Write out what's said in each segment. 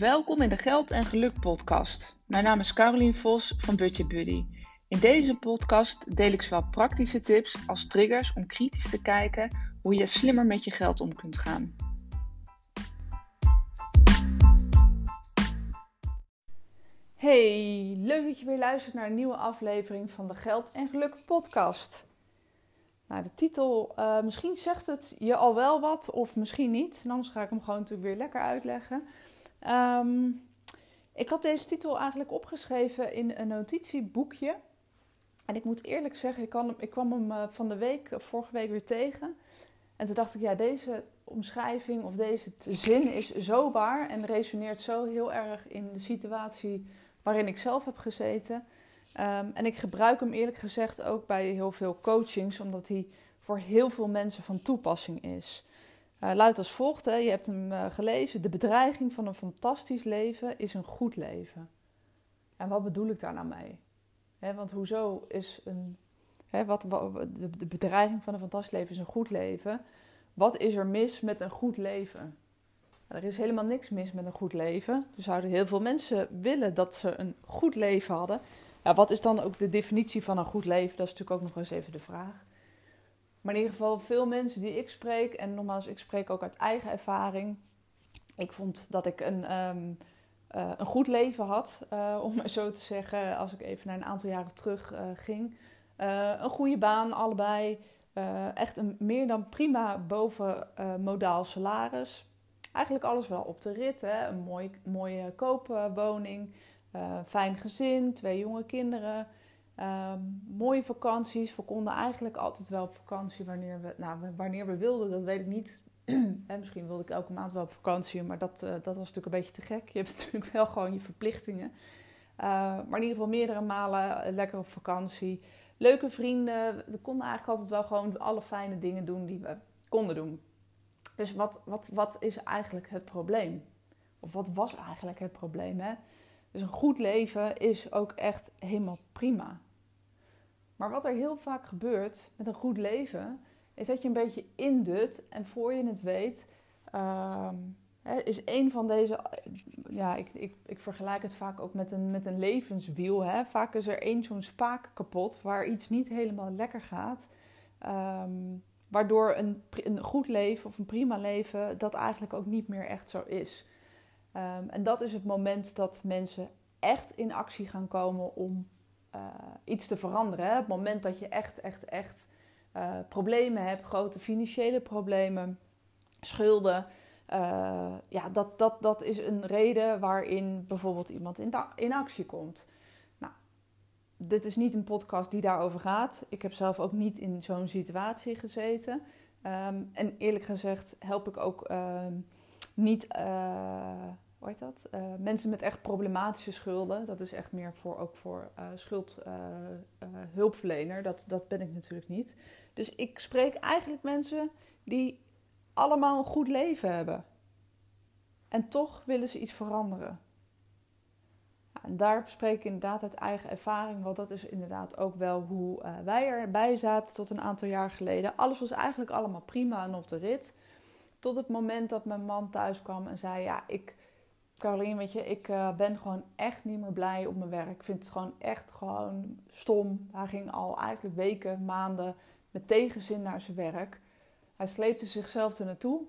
Welkom in de Geld en Geluk podcast. Mijn naam is Carolien Vos van Budget Buddy. In deze podcast deel ik zowel praktische tips als triggers om kritisch te kijken hoe je slimmer met je geld om kunt gaan. Hey, leuk dat je weer luistert naar een nieuwe aflevering van de Geld en Geluk podcast. Nou, de titel, uh, misschien zegt het je al wel wat of misschien niet. Anders ga ik hem gewoon natuurlijk weer lekker uitleggen. Um, ik had deze titel eigenlijk opgeschreven in een notitieboekje. En ik moet eerlijk zeggen, ik, kwam, ik kwam hem uh, van de week, vorige week weer tegen. En toen dacht ik, ja, deze omschrijving of deze zin is zo waar en resoneert zo heel erg in de situatie waarin ik zelf heb gezeten. Um, en ik gebruik hem eerlijk gezegd ook bij heel veel coachings, omdat hij voor heel veel mensen van toepassing is. Uh, luidt als volgt, hè. je hebt hem uh, gelezen. De bedreiging van een fantastisch leven is een goed leven. En wat bedoel ik daar nou mee? Hè, want hoezo is een, hè, wat, de, bedreiging van een fantastisch leven is een goed leven? Wat is er mis met een goed leven? Er is helemaal niks mis met een goed leven. Er zouden heel veel mensen willen dat ze een goed leven hadden. Ja, wat is dan ook de definitie van een goed leven? Dat is natuurlijk ook nog eens even de vraag. Maar in ieder geval, veel mensen die ik spreek, en nogmaals, ik spreek ook uit eigen ervaring. Ik vond dat ik een, um, uh, een goed leven had, uh, om maar zo te zeggen, als ik even naar een aantal jaren terug uh, ging. een goede baan, allebei. echt een meer dan prima boven modaal salaris. Eigenlijk alles wel op de rit. Hè? Een mooi, mooie koopwoning, fijn gezin, twee jonge kinderen. Um, mooie vakanties. We konden eigenlijk altijd wel op vakantie wanneer we, nou, wanneer we wilden, dat weet ik niet. en misschien wilde ik elke maand wel op vakantie, maar dat, uh, dat was natuurlijk een beetje te gek. Je hebt natuurlijk wel gewoon je verplichtingen. Uh, maar in ieder geval meerdere malen lekker op vakantie. Leuke vrienden. We konden eigenlijk altijd wel gewoon alle fijne dingen doen die we konden doen. Dus wat, wat, wat is eigenlijk het probleem? Of wat was eigenlijk het probleem? Hè? Dus een goed leven is ook echt helemaal prima. Maar wat er heel vaak gebeurt met een goed leven, is dat je een beetje indut en voor je het weet, uh, is een van deze, ja, ik, ik, ik vergelijk het vaak ook met een, met een levenswiel. Hè. Vaak is er één zo'n spaak kapot waar iets niet helemaal lekker gaat. Um, waardoor een, een goed leven of een prima leven dat eigenlijk ook niet meer echt zo is. Um, en dat is het moment dat mensen echt in actie gaan komen om uh, iets te veranderen. Hè? Het moment dat je echt, echt, echt uh, problemen hebt, grote financiële problemen, schulden. Uh, ja, dat, dat, dat is een reden waarin bijvoorbeeld iemand in, in actie komt. Nou, dit is niet een podcast die daarover gaat. Ik heb zelf ook niet in zo'n situatie gezeten. Um, en eerlijk gezegd help ik ook ehm, niet hoe dat? Uh, mensen met echt problematische schulden. Dat is echt meer voor, ook voor uh, schuldhulpverlener. Uh, dat, dat ben ik natuurlijk niet. Dus ik spreek eigenlijk mensen die allemaal een goed leven hebben. En toch willen ze iets veranderen. en daar spreek ik inderdaad uit eigen ervaring. Want dat is inderdaad ook wel hoe wij erbij zaten tot een aantal jaar geleden. Alles was eigenlijk allemaal prima en op de rit. Tot het moment dat mijn man thuis kwam en zei: Ja, ik Caroline, weet je, ik uh, ben gewoon echt niet meer blij op mijn werk. Ik vind het gewoon echt gewoon stom. Hij ging al eigenlijk weken, maanden met tegenzin naar zijn werk. Hij sleepte zichzelf er naartoe.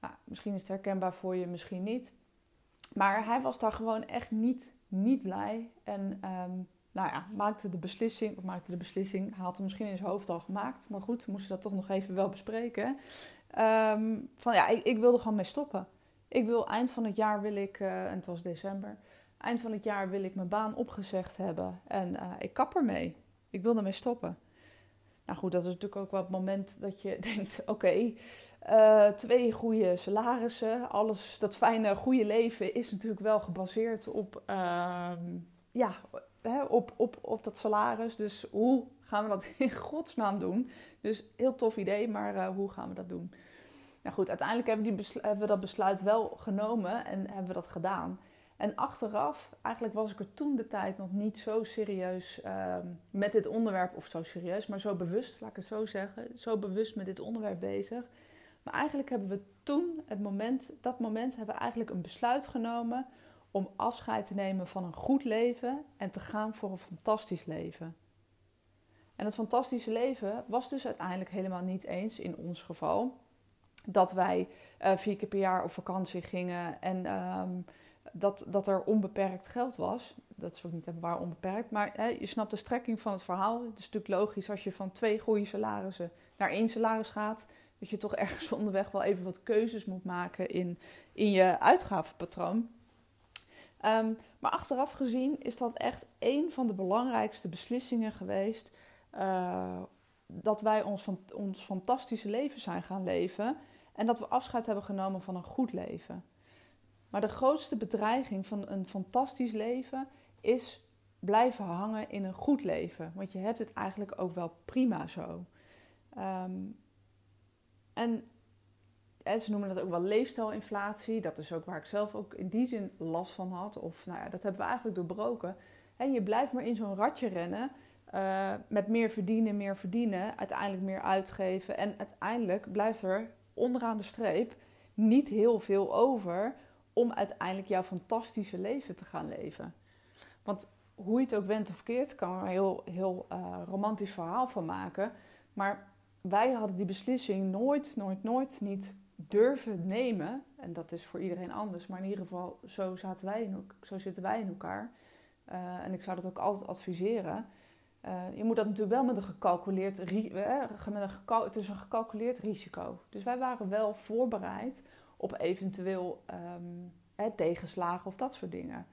Nou, misschien is het herkenbaar voor je, misschien niet. Maar hij was daar gewoon echt niet, niet blij. En um, nou ja, maakte de beslissing, of maakte de beslissing, had hem misschien in zijn hoofd al gemaakt. Maar goed, we moesten dat toch nog even wel bespreken. Um, van ja, ik, ik wilde gewoon mee stoppen. Ik wil eind van het jaar wil ik, uh, en het was december, eind van het jaar wil ik mijn baan opgezegd hebben. En uh, ik kap ermee. Ik wil ermee stoppen. Nou goed, dat is natuurlijk ook wel het moment dat je denkt: oké, uh, twee goede salarissen. Alles, dat fijne, goede leven is natuurlijk wel gebaseerd op, ehm, ja, hè, op, op, op dat salaris. Dus hoe gaan we dat in godsnaam doen? Dus heel tof idee, maar hoe gaan we dat doen? Nou goed, uiteindelijk hebben, die hebben, we dat besluit wel genomen en hebben we dat gedaan. En achteraf, eigenlijk was ik er toen de tijd nog niet zo serieus uh, met dit onderwerp, of zo serieus, maar zo bewust, laat ik het zo zeggen, zo bewust met dit onderwerp bezig. Maar eigenlijk hebben we toen, het moment, dat moment, hebben we eigenlijk een besluit genomen om afscheid te nemen van een goed leven en te gaan voor een fantastisch leven. En het fantastische leven was dus uiteindelijk helemaal niet eens in ons geval dat wij uh, vier keer per jaar op vakantie gingen en ehm, dat, dat er onbeperkt geld was. Dat is ook niet waar onbeperkt, maar hè, je snapt de strekking van het verhaal. Het is natuurlijk logisch als je van twee goede salarissen naar één salaris gaat, dat je toch ergens onderweg wel even wat keuzes moet maken in, in je uitgavenpatroon. Um, maar achteraf gezien is dat echt een van de belangrijkste beslissingen geweest. Uh, dat wij ons, van, ons fantastische leven zijn gaan leven. En dat we afscheid hebben genomen van een goed leven. Maar de grootste bedreiging van een fantastisch leven is blijven hangen in een goed leven. Want je hebt het eigenlijk ook wel prima zo. Um, en ze noemen dat ook wel leefstijlinflatie. Dat is ook waar ik zelf ook in die zin last van had. Of nou ja, dat hebben we eigenlijk doorbroken. En je blijft maar in zo'n ratje rennen. Uh, met meer verdienen, meer verdienen. Uiteindelijk meer uitgeven. En uiteindelijk blijft er onderaan de streep niet heel veel over om uiteindelijk jouw fantastische leven te gaan leven. Want hoe je het ook went of keert, kan er een heel, heel uh, romantisch verhaal van maken. Maar wij hadden die beslissing nooit, nooit, nooit niet durven nemen. En dat is voor iedereen anders, maar in ieder geval zo, zaten wij in, zo zitten wij in elkaar. Uh, en ik zou dat ook altijd adviseren. Uh, je moet dat natuurlijk wel met een gecalculeerd, gecal het is een gecalculeerd risico. Dus wij waren wel voorbereid op eventueel um, tegenslagen of dat soort dingen.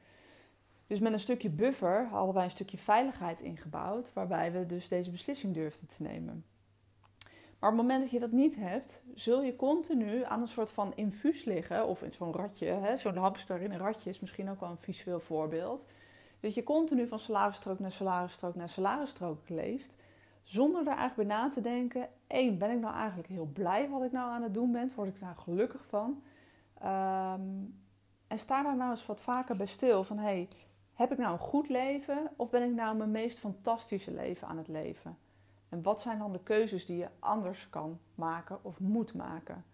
Dus met een stukje buffer hadden wij een stukje veiligheid ingebouwd, waarbij we dus deze beslissing durfden te nemen. Maar op het moment dat je dat niet hebt, zul je continu aan een soort van infuus liggen. Of in zo'n ratje, zo'n hamster in een ratje is misschien ook wel een visueel voorbeeld. Dat je continu van salarisstrook naar salarisstrook naar salarisstrook leeft. Zonder er eigenlijk bij na te denken. één, ben ik nou eigenlijk heel blij wat ik nou aan het doen ben? Word ik daar gelukkig van? Um, en sta daar nou eens wat vaker bij stil. Van hey, heb ik nou een goed leven? Of ben ik nou mijn meest fantastische leven aan het leven? En wat zijn dan de keuzes die je anders kan maken of moet maken?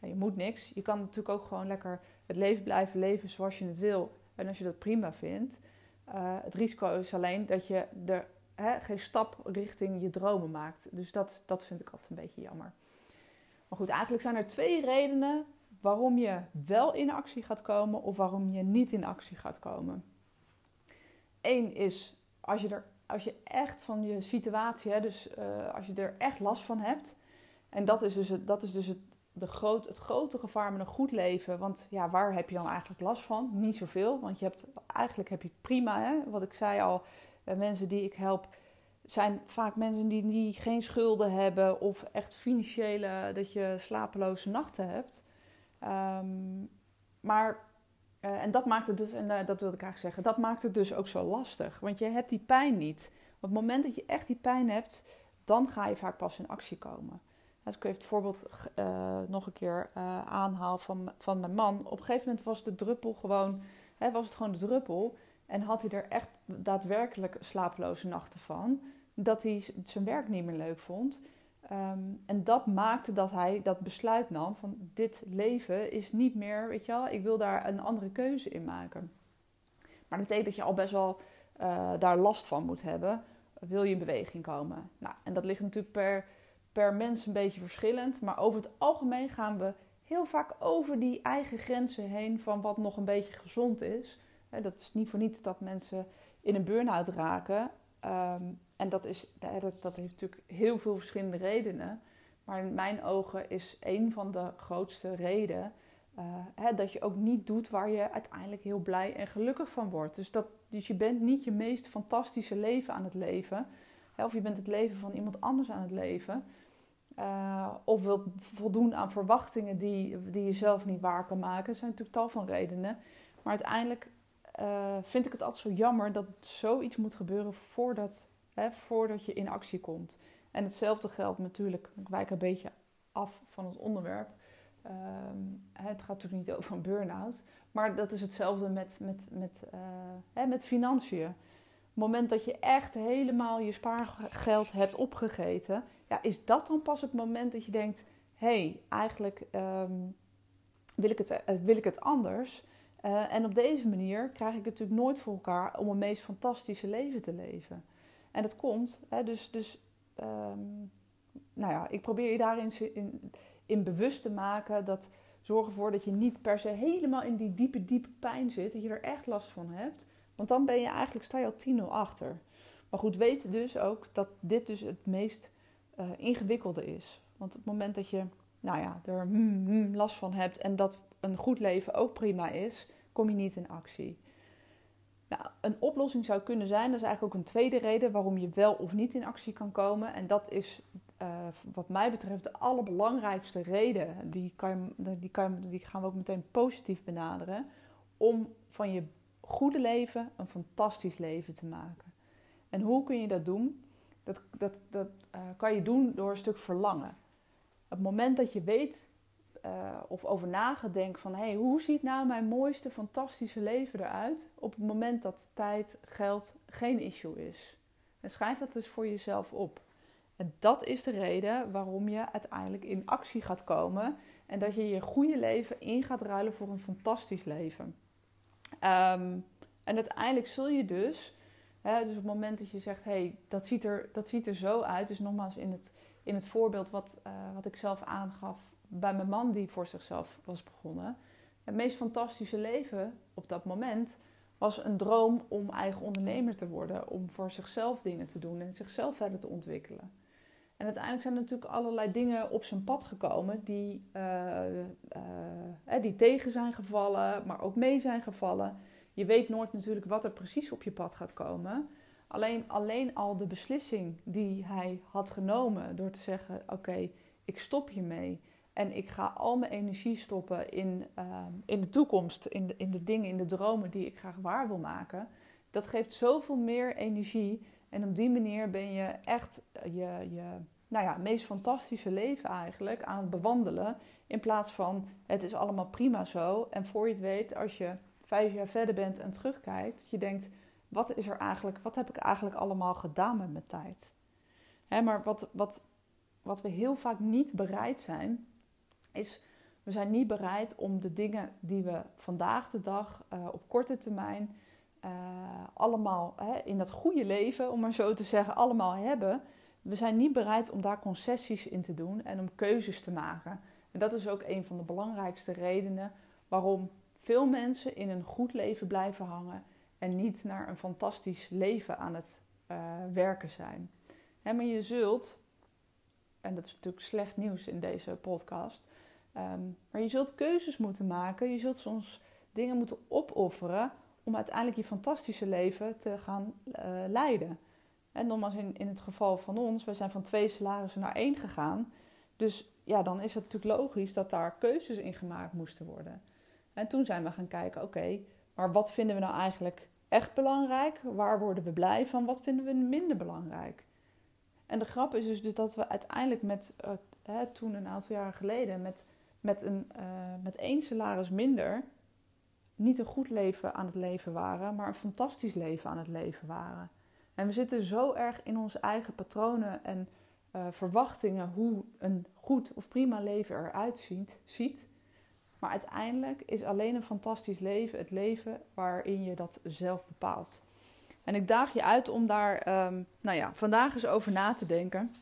je moet niks. Je kan natuurlijk ook gewoon lekker het leven blijven leven zoals je het wil. En als je dat prima vindt. Uh, het risico is alleen dat je er hè, geen stap richting je dromen maakt. Dus dat, dat vind ik altijd een beetje jammer. Maar goed, eigenlijk zijn er twee redenen waarom je wel in actie gaat komen of waarom je niet in actie gaat komen. Eén is als je er als je echt van je situatie, hè, dus uh, als je er echt last van hebt. En dat is dus het, dat is dus het, de groot, het grote gevaar met een goed leven. Want ja, waar heb je dan eigenlijk last van? Niet zoveel, want je hebt, eigenlijk heb je het prima. Hè? Wat ik zei al, uh, mensen die ik help zijn vaak mensen die, die geen schulden hebben of echt financiële, dat je slapeloze nachten hebt. Um, maar uh, en dat maakt het dus, en uh, dat wilde ik eigenlijk zeggen, dat maakt het dus ook zo lastig. Want je hebt die pijn niet. Op het moment dat je echt die pijn hebt, dan ga je vaak pas in actie komen. Als ik even het voorbeeld uh, nog een keer aanhaal van, van mijn man. Op een gegeven moment was de druppel gewoon, hè, was het gewoon de druppel. En had hij er echt daadwerkelijk slapeloze nachten van. Dat hij zijn werk niet meer leuk vond. Um, en dat maakte dat hij dat besluit nam van dit leven is niet meer, weet je wel, ik wil daar een andere keuze in maken. Maar dat betekent dat je al best wel uh, daar last van moet hebben, wil je in beweging komen. Nou, en dat ligt natuurlijk per, per mens een beetje verschillend, maar over het algemeen gaan we heel vaak over die eigen grenzen heen van wat nog een beetje gezond is. Dat is niet voor niets dat mensen in een burn-out raken. Um, en dat, is, dat heeft natuurlijk heel veel verschillende redenen. Maar in mijn ogen is een van de grootste redenen uh, hè, dat je ook niet doet waar je uiteindelijk heel blij en gelukkig van wordt. Dus, dat, dus je bent niet je meest fantastische leven aan het leven. Of je bent het leven van iemand anders aan het leven. Uh, of wilt voldoen aan verwachtingen die, die je zelf niet waar kan maken. Er zijn natuurlijk tal van redenen. Maar uiteindelijk uh, vind ik het altijd zo jammer dat zoiets moet gebeuren voordat hè, voordat je in actie komt. En hetzelfde geldt natuurlijk, ik wijk een beetje af van het onderwerp. Um, het gaat natuurlijk niet over een burn-out, maar dat is hetzelfde met, met, met, uh, hè, met financiën. Moment dat je echt helemaal je spaargeld hebt opgegeten, ja, is dat dan pas het moment dat je denkt: hé, hey, eigenlijk um, wil, ik het, wil ik het anders. Eh, en op deze manier krijg ik het natuurlijk nooit voor elkaar om een meest fantastische leven te leven. En dat komt, hè, dus, dus ehm, nou ja, ik probeer je daarin in, in bewust te maken dat zorg ervoor dat je niet per se helemaal in die diepe, diepe pijn zit, dat je er echt last van hebt. Want dan ben je eigenlijk, sta je al 10-0 achter. Maar goed, weet dus ook dat dit dus het meest uh, ingewikkelde is. Want op het moment dat je nou ja, er hmm, hmm, last van hebt en dat een goed leven ook prima is, kom je niet in actie. Nou, een oplossing zou kunnen zijn, dat is eigenlijk ook een tweede reden waarom je wel of niet in actie kan komen. En dat is uh, wat mij betreft de allerbelangrijkste reden. Die, kan je, die, kan die gaan we ook meteen positief benaderen. Om van je goede leven een fantastisch leven te maken. En hoe kun je dat doen? Dat, dat, dat uh, kan je doen door een stuk verlangen. Het moment dat je weet uh, of over nagedenkt van hey, hoe ziet nou mijn mooiste, fantastische leven eruit? Op het moment dat tijd, geld geen issue is. En schrijf dat dus voor jezelf op. En dat is de reden waarom je uiteindelijk in actie gaat komen en dat je je goede leven in gaat ruilen voor een fantastisch leven. Um, en uiteindelijk zul je dus, hè, dus op het moment dat je zegt, hey, dat, ziet er, dat ziet er zo uit. Dus nogmaals in het, in het voorbeeld wat, uh, wat ik zelf aangaf bij mijn man die voor zichzelf was begonnen. Het meest fantastische leven op dat moment was een droom om eigen ondernemer te worden. Om voor zichzelf dingen te doen en zichzelf verder te ontwikkelen. En uiteindelijk zijn natuurlijk allerlei dingen op zijn pad gekomen die, uh, uh, die tegen zijn gevallen, maar ook mee zijn gevallen. Je weet nooit natuurlijk wat er precies op je pad gaat komen. Alleen, alleen al de beslissing die hij had genomen door te zeggen: Oké, ik stop hiermee. En ik ga al mijn energie stoppen in, in de toekomst, in de, in de dingen, in de dromen die ik graag waar wil maken. Dat geeft zoveel meer energie. En op die manier ben je echt je, je nou ja, meest fantastische leven eigenlijk aan het bewandelen. In plaats van het is allemaal prima zo. En voor je het weet, als je vijf jaar verder bent en terugkijkt, je denkt: wat is er eigenlijk, wat heb ik eigenlijk allemaal gedaan met mijn tijd? Hè, maar wat, wat, wat we heel vaak niet bereid zijn, is we zijn niet bereid om de dingen die we vandaag de dag uh, op korte termijn uh, allemaal hè, in dat goede leven, om maar zo te zeggen, allemaal hebben. We zijn niet bereid om daar concessies in te doen en om keuzes te maken. En dat is ook een van de belangrijkste redenen waarom veel mensen in een goed leven blijven hangen en niet naar een fantastisch leven aan het uh, werken zijn. Hè, maar je zult, en dat is natuurlijk slecht nieuws in deze podcast, um, maar je zult keuzes moeten maken. Je zult soms dingen moeten opofferen om uiteindelijk je fantastische leven te gaan uh, leiden. En nogmaals, in, in het geval van ons, we zijn van twee salarissen naar één gegaan. Dus ja, dan is het natuurlijk logisch dat daar keuzes in gemaakt moesten worden. En toen zijn we gaan kijken, oké, maar wat vinden we nou eigenlijk echt belangrijk? Waar worden we blij van? Wat vinden we minder belangrijk? En de grap is dus dat we uiteindelijk met, uh, toen een aantal jaren geleden, met, met, een, uh, met één salaris minder, niet een goed leven aan het leven waren, maar een fantastisch leven aan het leven waren. En we zitten zo erg in onze eigen patronen en uh, verwachtingen hoe een goed of prima leven eruit ziet, ziet maar uiteindelijk is alleen een fantastisch leven het leven waarin je dat zelf bepaalt. En ik daag je uit om daar um, nou ja, vandaag eens over na te denken.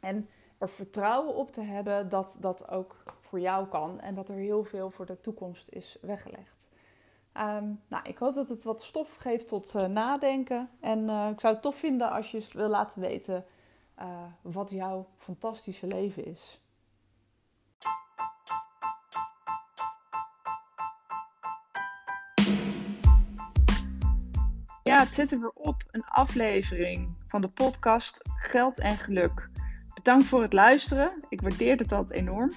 En er vertrouwen op te hebben dat dat ook voor jou kan. En dat er heel veel voor de toekomst is weggelegd. Um, nou, ik hoop dat het wat stof geeft tot uh, nadenken. En uh, ik zou het tof vinden als je wil laten weten uh, wat jouw fantastische leven is. Ja, het er weer op. Een aflevering van de podcast Geld en Geluk. Bedankt voor het luisteren. Ik waardeer het altijd enorm.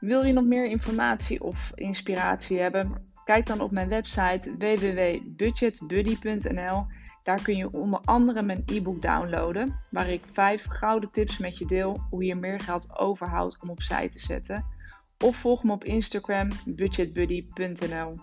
Wil je nog meer informatie of inspiratie hebben? Kijk dan op mijn website www.budgetbuddy.nl. Daar kun je onder andere mijn e-book downloaden, waar ik vijf gouden tips met je deel hoe je meer geld overhoudt om opzij te zetten. Of volg me op Instagram budgetbuddy.nl.